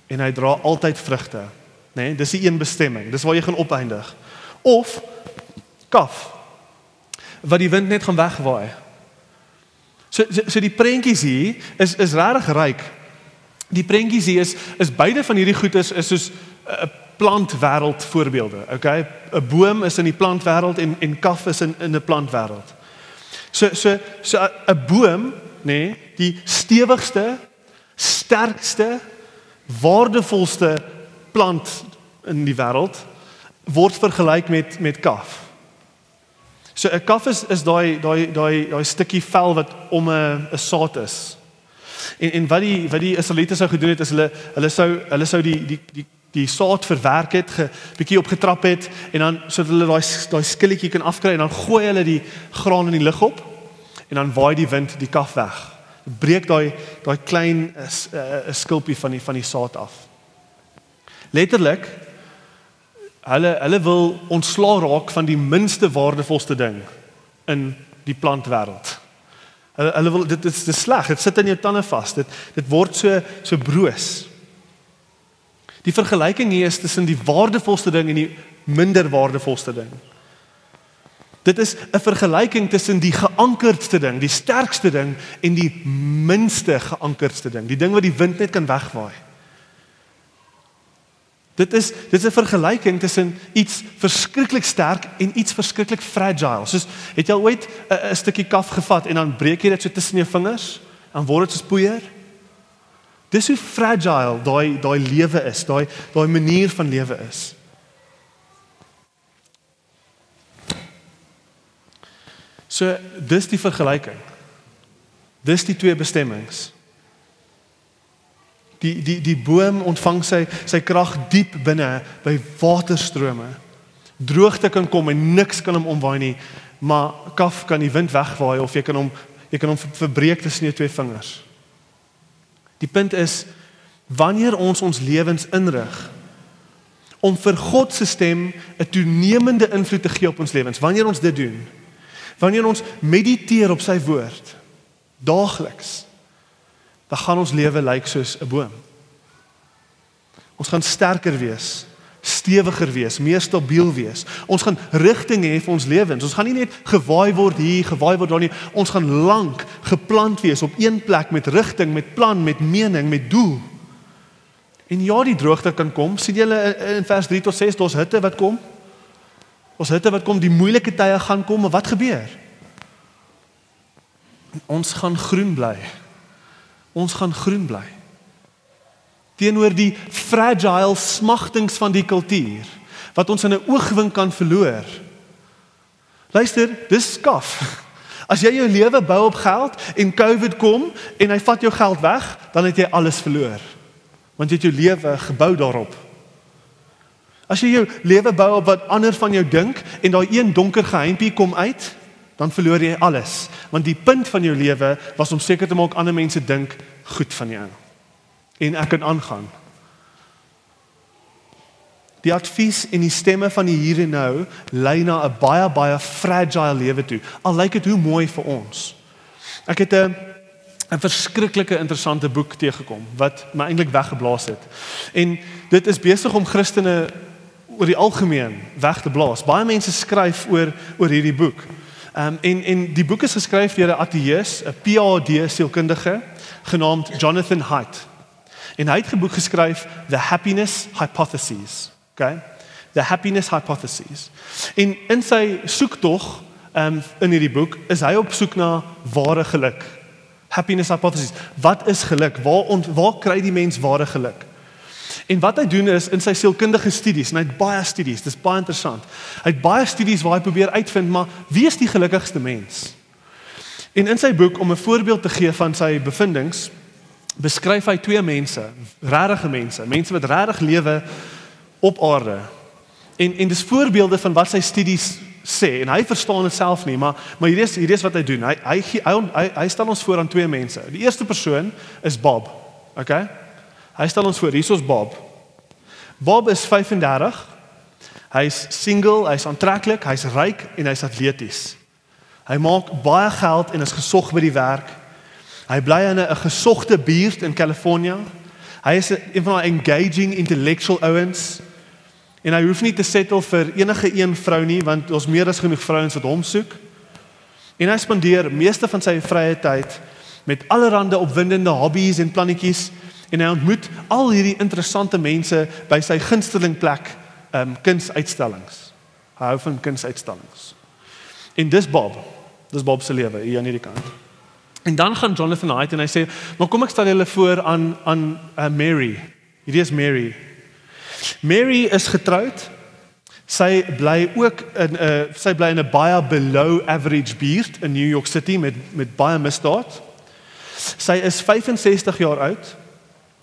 en hy dra altyd vrugte. Né? Nee, dis die een bestemming. Dis waar jy gaan opeindig. Of kaf wat die wind net gaan wegwaai. So so, so die prentjies hier is is regtig ryk. Die prentjies hier is is beide van hierdie goed is is soos 'n plantwêreld voorbeelde. Okay? 'n Boom is in die plantwêreld en en kaf is in in 'n plantwêreld. So so so 'n boom, nê, nee, die stewigste, sterkste, waardevolste plant in die wêreld word vergelyk met met kaf. So 'n kaf is is daai daai daai daai stukkie vel wat om 'n 'n saad is. En en wat die wat die Israeliete sou gedoen het is hulle hulle sou hulle sou die die die die saad verwerk het, 'n bietjie opgetrap het en dan sodat hulle daai daai skilletjie kan afkry en dan gooi hulle die graan in die lug op en dan waai die wind die kaf weg. Breek daai daai klein 'n uh, skilpie van die van die saad af. Letterlik hulle hulle wil ontslaa raak van die minste waardevolste ding in die plantwêreld. Hulle hulle wil dit is te sleg. Dit sit in jou tande vas. Dit dit word so so broos. Die vergelyking hier is tussen die waardevolste ding en die minder waardevolste ding. Dit is 'n vergelyking tussen die geankerdste ding, die sterkste ding en die minste geankerdste ding, die ding wat die wind net kan wegwaai. Dit is dit is 'n vergelyking tussen iets verskriklik sterk en iets verskriklik fragile. Soos het jy al ooit 'n stukkie kaf gevat en dan breek jy dit so tussen jou vingers, dan word dit soos poeier? Dis hoe fragile daai daai lewe is, daai daai manier van lewe is. So dis die vergelyking. Dis die twee bestemmings. Die die die boom ontvang sy sy krag diep binne by waterstrome. Droogte kan kom en niks kan hom omwaai nie, maar kaf kan die wind wegwaai of jy kan hom jy kan hom verbreek tussen jou twee vingers. Die punt is wanneer ons ons lewens inrig om vir God se stem 'n toenemende invloed te gee op ons lewens, wanneer ons dit doen, wanneer ons mediteer op sy woord daagliks dan gaan ons lewe lyk soos 'n boom. Ons gaan sterker wees, stewiger wees, meer stabiel wees. Ons gaan rigting hê vir ons lewens. Ons gaan nie net gewaai word hier, gewaai word daar nie. Ons gaan lank geplant wees op een plek met rigting, met plan, met mening, met doel. En ja, die droogte kan kom. sien julle in vers 3 tot 6, daar's hitte wat kom. Ons hitte wat kom, die moeilike tye gaan kom, maar wat gebeur? Ons gaan groen bly ons gaan groen bly. Teenoor die fragile smagtings van die kultuur wat ons in 'n oogwink kan verloor. Luister, dis skaf. As jy jou lewe bou op geld en COVID kom en hy vat jou geld weg, dan het jy alles verloor. Want jy het jou lewe gebou daarop. As jy jou lewe bou op wat ander van jou dink en daai een donker geheimpie kom uit, dan verloor jy alles want die punt van jou lewe was om seker te maak ander mense dink goed van jou en ek kan aangaan. Die advies en die stemme van die hier en nou lei na 'n baie baie fragile lewe toe. Al lyk dit hoe mooi vir ons. Ek het 'n 'n verskriklike interessante boek teëgekom wat my eintlik weggeblaas het. En dit is besig om Christene oor die algemeen weg te blaas. Baie mense skryf oor oor hierdie boek. Ehm um, en en die boek is geskryf deur 'n ateïs, 'n PhD sielkundige genaamd Jonathan Haidt. En hy het 'n boek geskryf The Happiness Hypothesis. Okay? The Happiness Hypothesis. En in sy soektog um, in hierdie boek is hy op soek na ware geluk. Happiness Hypothesis. Wat is geluk? Waar ont, waar kry die mens ware geluk? En wat hy doen is in sy sielkundige studies, en hy het baie studies, dis baie interessant. Hy het baie studies waar hy probeer uitvind maar wie is die gelukkigste mens? En in sy boek om 'n voorbeeld te gee van sy bevindinge, beskryf hy twee mense, regte mense, mense wat regtig lewe op aarde. En en dis voorbeelde van wat sy studies sê en hy verstaan dit self nie, maar maar hier is hier is wat hy doen. Hy hy hy hy, hy stel ons voor aan twee mense. Die eerste persoon is Bob. Okay? Hy stel ons voor, hier is ons Bob. Bob is 35. Hy's single, hy's aantreklik, hy's ryk en hy's atleties. Hy maak baie geld en is gesog by die werk. Hy bly in 'n gesogte buurt in Kalifornië. Hy is 'n van daai engaging intellectual ouens. En hy hoef nie te settle vir enige een vrou nie want ons meer as genoeg vrouens wat hom soek. En hy spandeer meeste van sy vrye tyd met allerlei opwindende hobbies en plannetjies En hy ontmoet al hierdie interessante mense by sy gunsteling plek, ehm um, kunsuitstallings. Hy hou van kunsuitstallings. En dis Bob. Dis Bob se lewe hier aan hierdie kant. En dan gaan Jonathan Haidt en hy sê, "Maar kom ek stel julle voor aan aan uh, Mary. Hierdie is Mary. Mary is getroud. Sy bly ook in 'n uh, sy bly in 'n baie below average buurt in New York City met met baie misdaad. Sy is 65 jaar oud.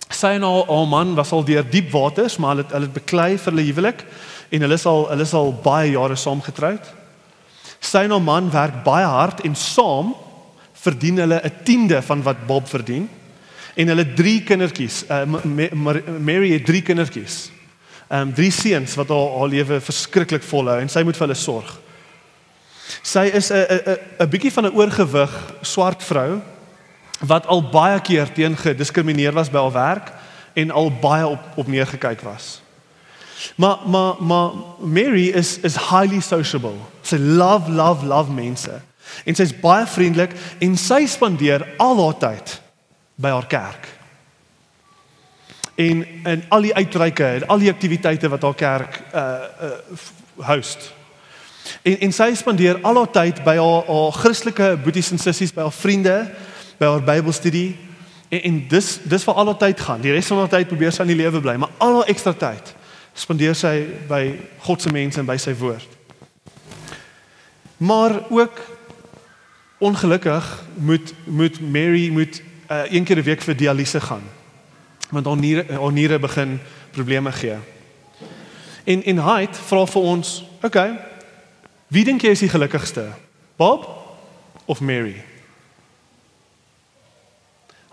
Sy en haar, haar man was al deur diep waters, maar hulle hulle het beklei vir hulle huwelik en hulle is al hulle is al baie jare saam getroud. Sy en haar man werk baie hard en saam verdien hulle 'n tiende van wat Bob verdien en hulle drie kindertjies. Uh, Mary het drie kindertjies. Ehm um, drie seuns wat haar haar lewe verskriklik volhou en sy moet vir hulle sorg. Sy is 'n 'n 'n bietjie van 'n oorgewig swart vrou wat al baie keer teen gediskrimineer was by haar werk en al baie op op neergekyk was. Maar maar maar Mary is is highly sociable. Sy love love love mense. En sy's baie vriendelik en sy spandeer al haar tyd by haar kerk. En en al die uitreike en al die aktiwiteite wat haar kerk uh uh host. En en sy spandeer al haar tyd by haar haar Christelike boeties en sissies, by haar vriende, by haar Bybelstudie. En, en dis dis vir al haar tyd gaan. Die res van haar tyd probeer sy in die lewe bly, maar al haar ekstra tyd spandeer sy by God se mense en by sy woord. Maar ook ongelukkig moet moet Mary moet uh, een keer 'n week vir dialyse gaan. Want haar niere haar niere begin probleme gee. En en Hyde vra vir ons, "Oké. Okay, wie dink jy is die gelukkigste? Bob of Mary?"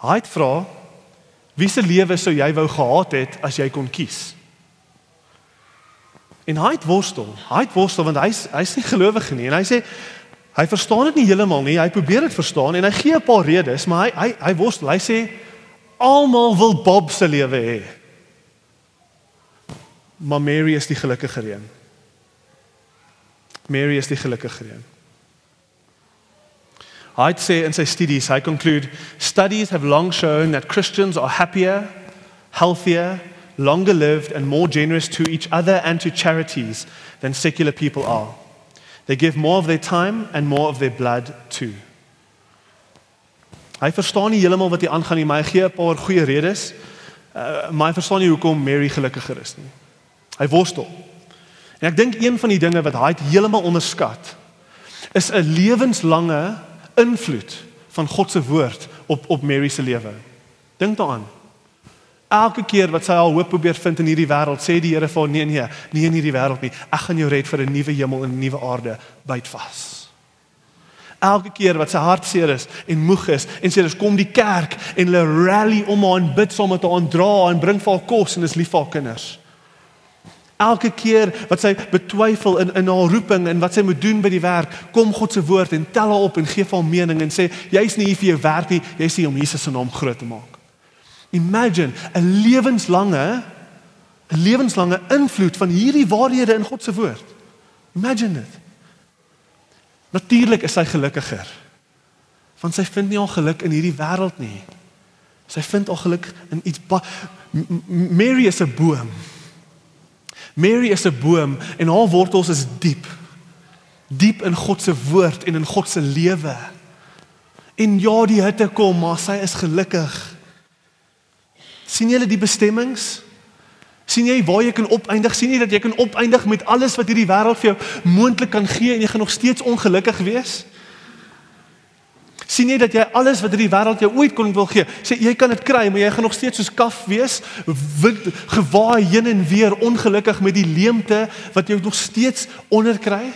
Hyde vra, "Wie se lewe sou jy wou gehad het as jy kon kies?" En Hyde worstel. Hyde worstel want hy's hy's nie gelowig nie en hy sê Hy verstaan dit nie heeltemal nie. Hy probeer dit verstaan en hy gee 'n paar redes, maar hy hy hy worstel. Hy sê almal wil Bob se lewe hê. Maar Mary is die gelukkige een. Mary is die gelukkige een. I'd say in sy studies, hy conclude studies have long shown that Christians are happier, healthier, longer lived and more generous to each other and to charities than secular people are. They give more of their time and more of their blood too. Hy verstaan nie heeltemal wat hier aangaan nie, maar hy gee 'n paar goeie redes. Uh, maar hy verstaan nie hoekom Mary gelukkiger is nie. Hy worstel. En ek dink een van die dinge wat hy heeltemal onderskat is 'n lewenslange invloed van God se woord op op Mary se lewe. Dink daaraan. Elke keer wat sy haar hoop probeer vind in hierdie wêreld, sê die Here vir haar nee nee, nie in hierdie wêreld nie. Ek gaan jou red vir 'n nuwe hemel en 'n nuwe aarde. Byt vas. Elke keer wat sy hartseer is en moeg is en sê dis kom die kerk en hulle rally om haar en bid saam met haar en dra en bring vir haar kos en is lief vir haar kinders. Elke keer wat sy betwyfel in in haar roeping en wat sy moet doen by die werk, kom God se woord en tel haar op en gee vir haar mening en sê jy's nie hier vir jou werk nie, jy's hier om Jesus se naam groot te maak. Imagine 'n lewenslange 'n lewenslange invloed van hierdie waarhede in God se woord. Imagine dit. Natuurlik is sy gelukkiger. Want sy vind nie haar geluk in hierdie wêreld nie. Sy vind haar geluk in iets Mary is 'n boom. Mary is 'n boom en haar wortels is diep. Diep in God se woord en in God se lewe. En ja, die hitte kom, maar sy is gelukkig sien jy die bestemmings? sien jy waar jy kan opeindig? sien jy dat jy kan opeindig met alles wat hierdie wêreld vir jou moontlik kan gee en jy gaan nog steeds ongelukkig wees? sien jy dat jy alles wat hierdie wêreld jou ooit kon wil gee, sê jy kan dit kry, maar jy gaan nog steeds soos kaf wees, gewaai heen en weer ongelukkig met die leemte wat jou nog steeds onderkry?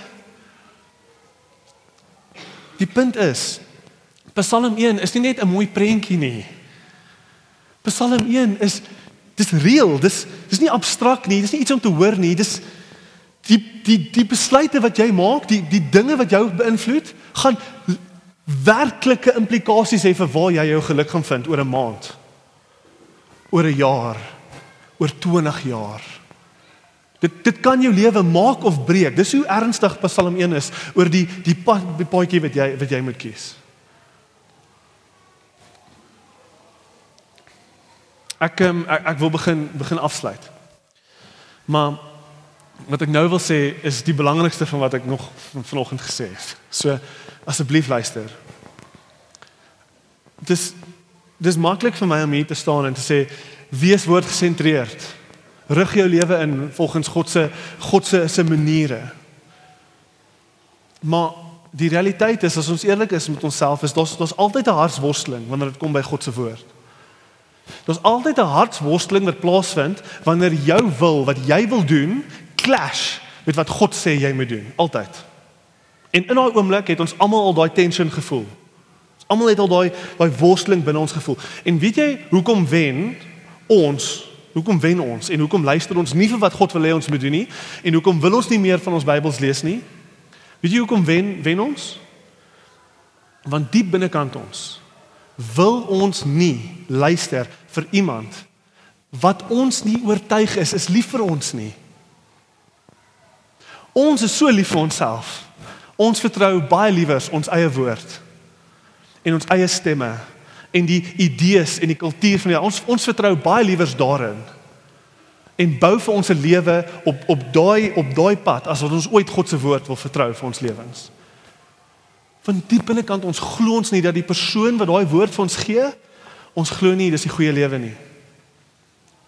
Die punt is Psalm 1 is nie net 'n mooi prentjie nie. Psalm 1 is dis reëel, dis dis nie abstrakt nie, dis nie iets om te hoor nie, dis die die die besluite wat jy maak, die die dinge wat jou beïnvloed, gaan werklike implikasies hê vir waar jy jou geluk gaan vind oor 'n maand. Oor 'n jaar, oor 20 jaar. Dit dit kan jou lewe maak of breek. Dis hoe ernstig Psalm 1 is oor die die pad die paadjie wat jy wat jy moet kies. Ek um, ek, ek wil begin begin afsluit. Maar wat ek nou wil sê is die belangrikste van wat ek nog van vanoggend gesê het. So asseblief luister. Dis dis maklik vir my om hier te staan en te sê wees woordgesentreerd. Rig jou lewe in volgens God se God se se maniere. Maar die realiteit is as ons eerlik is met onsself is daar's daar's altyd 'n hartsworsteling wanneer dit kom by God se woord. Daar's altyd 'n hartsworsteling wat plaasvind wanneer jou wil wat jy wil doen clash met wat God sê jy moet doen, altyd. En in daai oomblik het ons almal al daai tension gevoel. Ons almal het al daai daai worsteling binne ons gevoel. En weet jy hoekom wen ons? Hoekom wen ons en hoekom luister ons nie vir wat God wil hê ons moet doen nie? En hoekom wil ons nie meer van ons Bybels lees nie? Weet jy hoekom wen wen ons? Want diep binnekant ons wil ons nie luister vir iemand wat ons nie oortuig is is lief vir ons nie. Ons is so lief vir onsself. Ons vertrou baie liewer ons eie woord en ons eie stemme en die idees en die kultuur van die ons ons vertrou baie liewer daarin en bou vir ons se lewe op op daai op daai pad as wat ons ooit God se woord wil vertrou vir ons lewens. Van diep binnekant ons glo ons nie dat die persoon wat daai woord vir ons gee, ons glo nie dis die goeie lewe nie.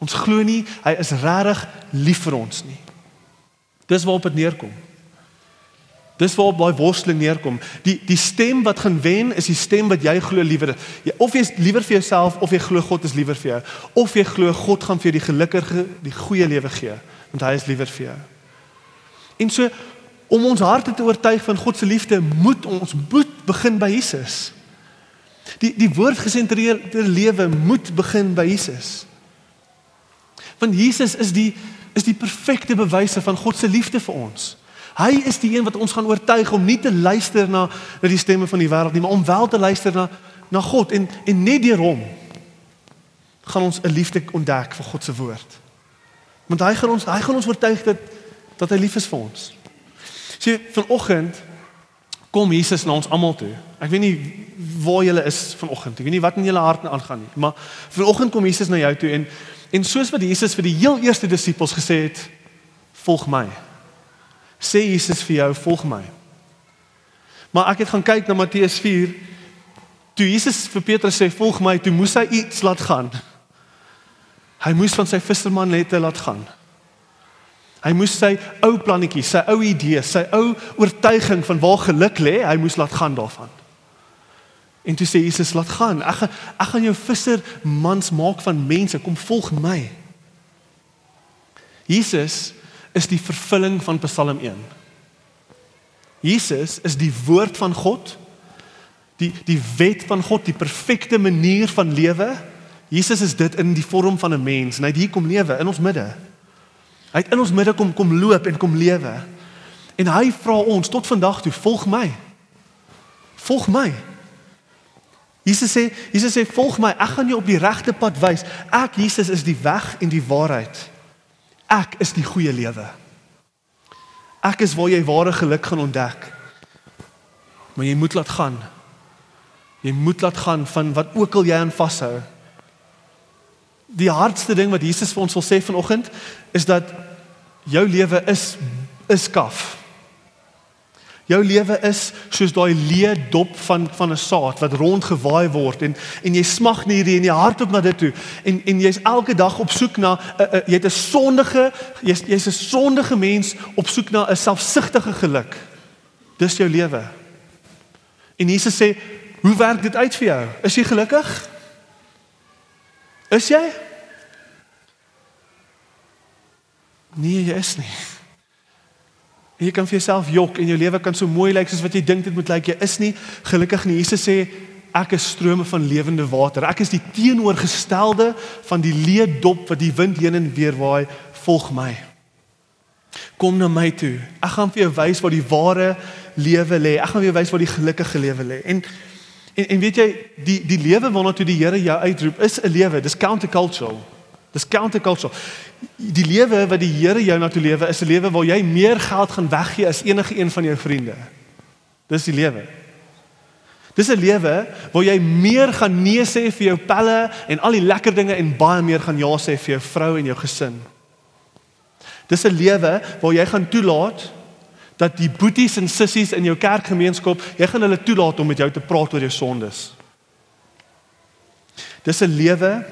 Ons glo nie hy is regtig lief vir ons nie. Dis waarop dit neerkom. Dis waarop daai worsteling neerkom. Die die stem wat gaan wen is die stem wat jy glo liewer. Of jy is liewer vir jouself of jy glo God is liewer vir jou. Of jy glo God gaan vir jou die gelukkige, die goeie lewe gee, want hy is liewer vir jou. En so om ons harte te oortuig van God se liefde, moet ons moet begin by Jesus. Die die woordgesentreerde lewe moet begin by Jesus. Want Jesus is die is die perfekte bewyse van God se liefde vir ons. Hy is die een wat ons gaan oortuig om nie te luister na na die stemme van die wêreld nie, maar om wel te luister na na God en en net deur hom gaan ons 'n liefde ontdek vir God se woord. Want hy gaan ons hy gaan ons oortuig dat dat hy lief is vir ons. Sien, vanoggend kom Jesus na ons almal toe. Ek weet nie waar julle is vanoggend. Ek weet nie wat in julle harte aangaan nie, maar vanoggend kom Jesus na jou toe en en soos wat Jesus vir die heel eerste disippels gesê het, volg my sê Jesus vir jou volg my. Maar ek het gaan kyk na Matteus 4. Toe Jesus vir Petrus sê volg my, toe moes hy iets laat gaan. Hy moes van sy visserman nette laat gaan. Hy moes sy ou plannetjie, sy ou idee, sy ou oortuiging van waar geluk lê, hy moes laat gaan daarvan. En toe sê Jesus laat gaan. Ek ek gaan jou vissermans maak van mense, kom volg my. Jesus is die vervulling van Psalm 1. Jesus is die woord van God. Die die wet van God, die perfekte manier van lewe. Jesus is dit in die vorm van 'n mens en hy het hier kom lewe in ons midde. Hy het in ons midde kom kom loop en kom lewe. En hy vra ons tot vandag toe, volg my. Volg my. Jesus sê, Jesus sê volg my, ek gaan jou op die regte pad wys. Ek Jesus is die weg en die waarheid. Ek is die goeie lewe. Ek is waar jy ware geluk gaan ontdek. Maar jy moet laat gaan. Jy moet laat gaan van wat ook al jy aan vashou. Die hardste ding wat Jesus vir ons wil sê vanoggend is dat jou lewe is is kaf. Jou lewe is soos daai leë dop van van 'n saad wat rondgewaai word en en jy smag nie hierdie in jou hart op na dit toe en en jy's elke dag op soek na uh, uh, jy het 'n sondige jy's jy's 'n sondige mens op soek na 'n selfsugtige geluk. Dis jou lewe. En Jesus sê, "Hoe werk dit uit vir jou? Is jy gelukkig? Is jy? Nee, jy is nie. Jy kan vir jouself jok en jou lewe kan so mooi lyk soos wat jy dink dit moet lyk. Jy is nie gelukkig nie. Jesus sê ek is strome van lewende water. Ek is die teenoorgestelde van die leë dop wat die wind heen en weer waai. Volg my. Kom na my toe. Ek gaan vir jou wys waar die ware lewe lê. Ek gaan vir jou wys waar die gelukkige lewe lê. En, en en weet jy die die lewe waarna toe die Here jou uitroep is 'n lewe. Dis countercultural. Dis countercultural. Die lewe wat die Here jou na toe lewe is 'n lewe waar jy meer geld gaan weggee as enige een van jou vriende. Dis die lewe. Dis 'n lewe waar jy meer gaan nee sê vir jou pelle en al die lekker dinge en baie meer gaan ja sê vir jou vrou en jou gesin. Dis 'n lewe waar jy gaan toelaat dat die boeties en sissies in jou kerkgemeenskap, jy gaan hulle toelaat om met jou te praat oor jou sondes. Dis 'n lewe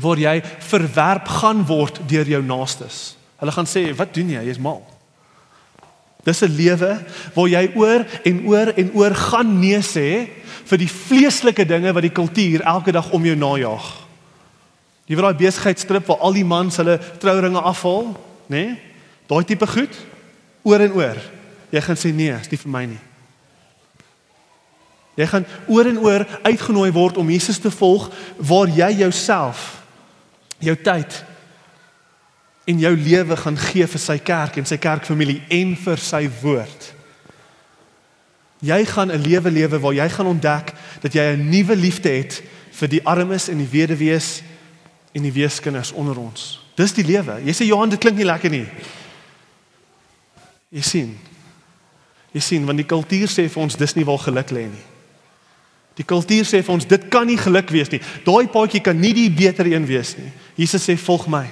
waar jy verwerp gaan word deur jou naastes. Hulle gaan sê, "Wat doen jy? Jy's mal." Dis 'n lewe waar jy oor en oor en oor gaan nee sê vir die vleeslike dinge wat die kultuur elke dag om jou najag. Jy weet daai besigheidstrip waar al die mans hulle trouringe afhaal, nê? Nee? Daai tipe goed oor en oor. Jy gaan sê nee, is nie vir my nie. Jy gaan oor en oor uitgenooi word om Jesus te volg waar jy jouself jou tyd en jou lewe gaan gee vir sy kerk en sy kerkfamilie en vir sy woord. Jy gaan 'n lewe lewe waar jy gaan ontdek dat jy 'n nuwe liefde het vir die armes en die weduwees en die weeskinders onder ons. Dis die lewe. Jy sê Johan, dit klink nie lekker nie. Jy sien. Jy sien want die kultuur sê vir ons dis nie waar geluk lê nie. Die kultuur sê vir ons dit kan nie geluk wees nie. Daai paadjie kan nie die beter een wees nie. Jesus sê volg my.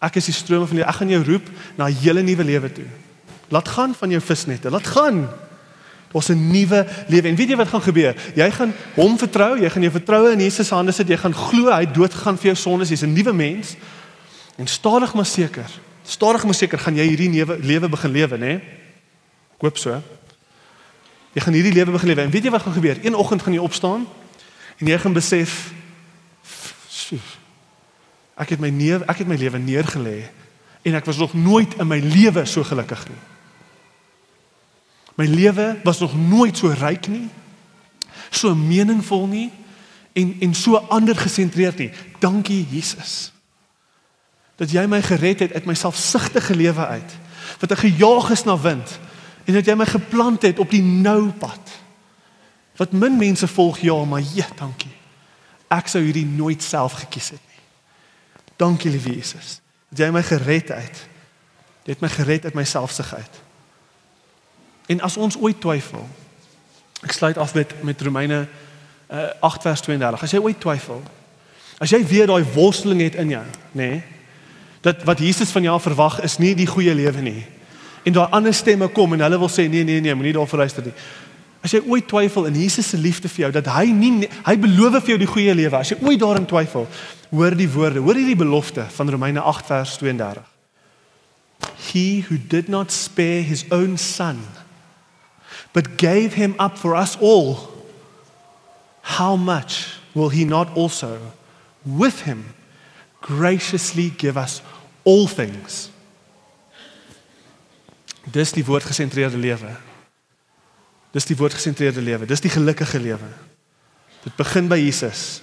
Ek is die strome van die ek gaan jou roep na 'n hele nuwe lewe toe. Laat gaan van jou visnette. Laat gaan. Daar's 'n nuwe lewe. En weet jy wat gaan gebeur? Jy gaan hom vertrou, jy gaan jou vertroue in Jesus se hande sit. Jy gaan glo hy het dood gegaan vir jou sondes. Jy's 'n nuwe mens. En stadig maar seker, stadig maar seker gaan jy hierdie nuwe lewe begin lewe, né? Ek hoop so. Jy gaan hierdie lewe begin lewe. En weet jy wat gaan gebeur? Een oggend gaan jy opstaan en jy gaan besef ek het my neef, ek het my lewe neergelê en ek was nog nooit in my lewe so gelukkig nie. My lewe was nog nooit so ryk nie. So meningsvol nie en en so ander gesentreerd nie. Dankie Jesus. Dat jy my gered het uit my selfsugtige lewe uit. Wat ek gejaag is na wind en dat jy my geplant het op die nou pad. Wat min mense volg ja, maar ja, dankie. Ek sou hierdie nooit self gekies het nie. Dankie liewe Jesus. Dat jy my gered het. Jy het my gered uit my selfsugheid. En as ons ooit twyfel, ek sluit af met met Romeine uh, 8 vers 32. As jy ooit twyfel, as jy weer daai worsteling het in jou, nê? Nee, dat wat Jesus van jou verwag is nie die goeie lewe nie. En daar ander stemme kom en hulle wil sê nee nee nee, moenie daarvoor luister nie. As jy ooit twyfel in Jesus se liefde vir jou dat hy nie hy beloof vir jou die goeie lewe. As jy ooit daarin twyfel, hoor die woorde, hoor hierdie belofte van Romeine 8 vers 32. He who did not spare his own son but gave him up for us all, how much will he not also, with him, graciously give us all things? Dis die woordgesentreerde lewe. Dis die woordgesentreerde lewe. Dis die gelukkige lewe. Dit begin by Jesus.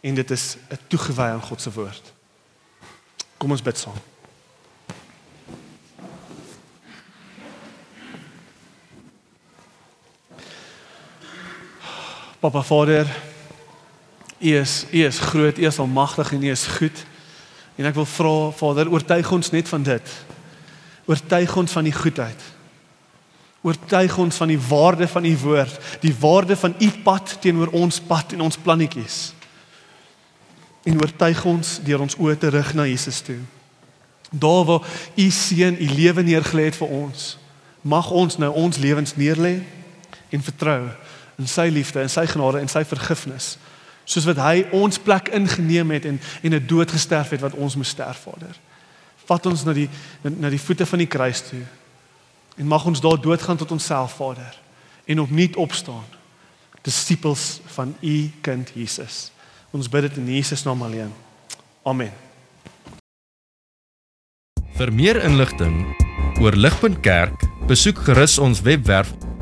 En dit is 'n toegewy aan God se woord. Kom ons bid saam. Papa Vader, U is U is groot, U is almagtig en U is goed. En ek wil vra Vader, oortuig ons net van dit. Oortuig ons van die goedheid. Oortuig ons van die waarde van U woord, die waarde van U pad teenoor ons pad en ons plannetjies. En oortuig ons deur ons oë te rig na Jesus toe. Daar waar U seun U lewe neergelê het vir ons, mag ons nou ons lewens neerlê en vertrou in sy liefde en sy genade en sy vergifnis soos wat hy ons plek ingeneem het en en 'n dood gesterf het wat ons moes sterf Vader. Vat ons na die na die voete van die kruis toe en mag ons daar doodgaan tot onsself Vader en opnuut opstaan. Disippels van u kind Jesus. Ons bid dit in Jesus naam alleen. Amen. Vir meer inligting oor Ligpunt Kerk, besoek gerus ons webwerf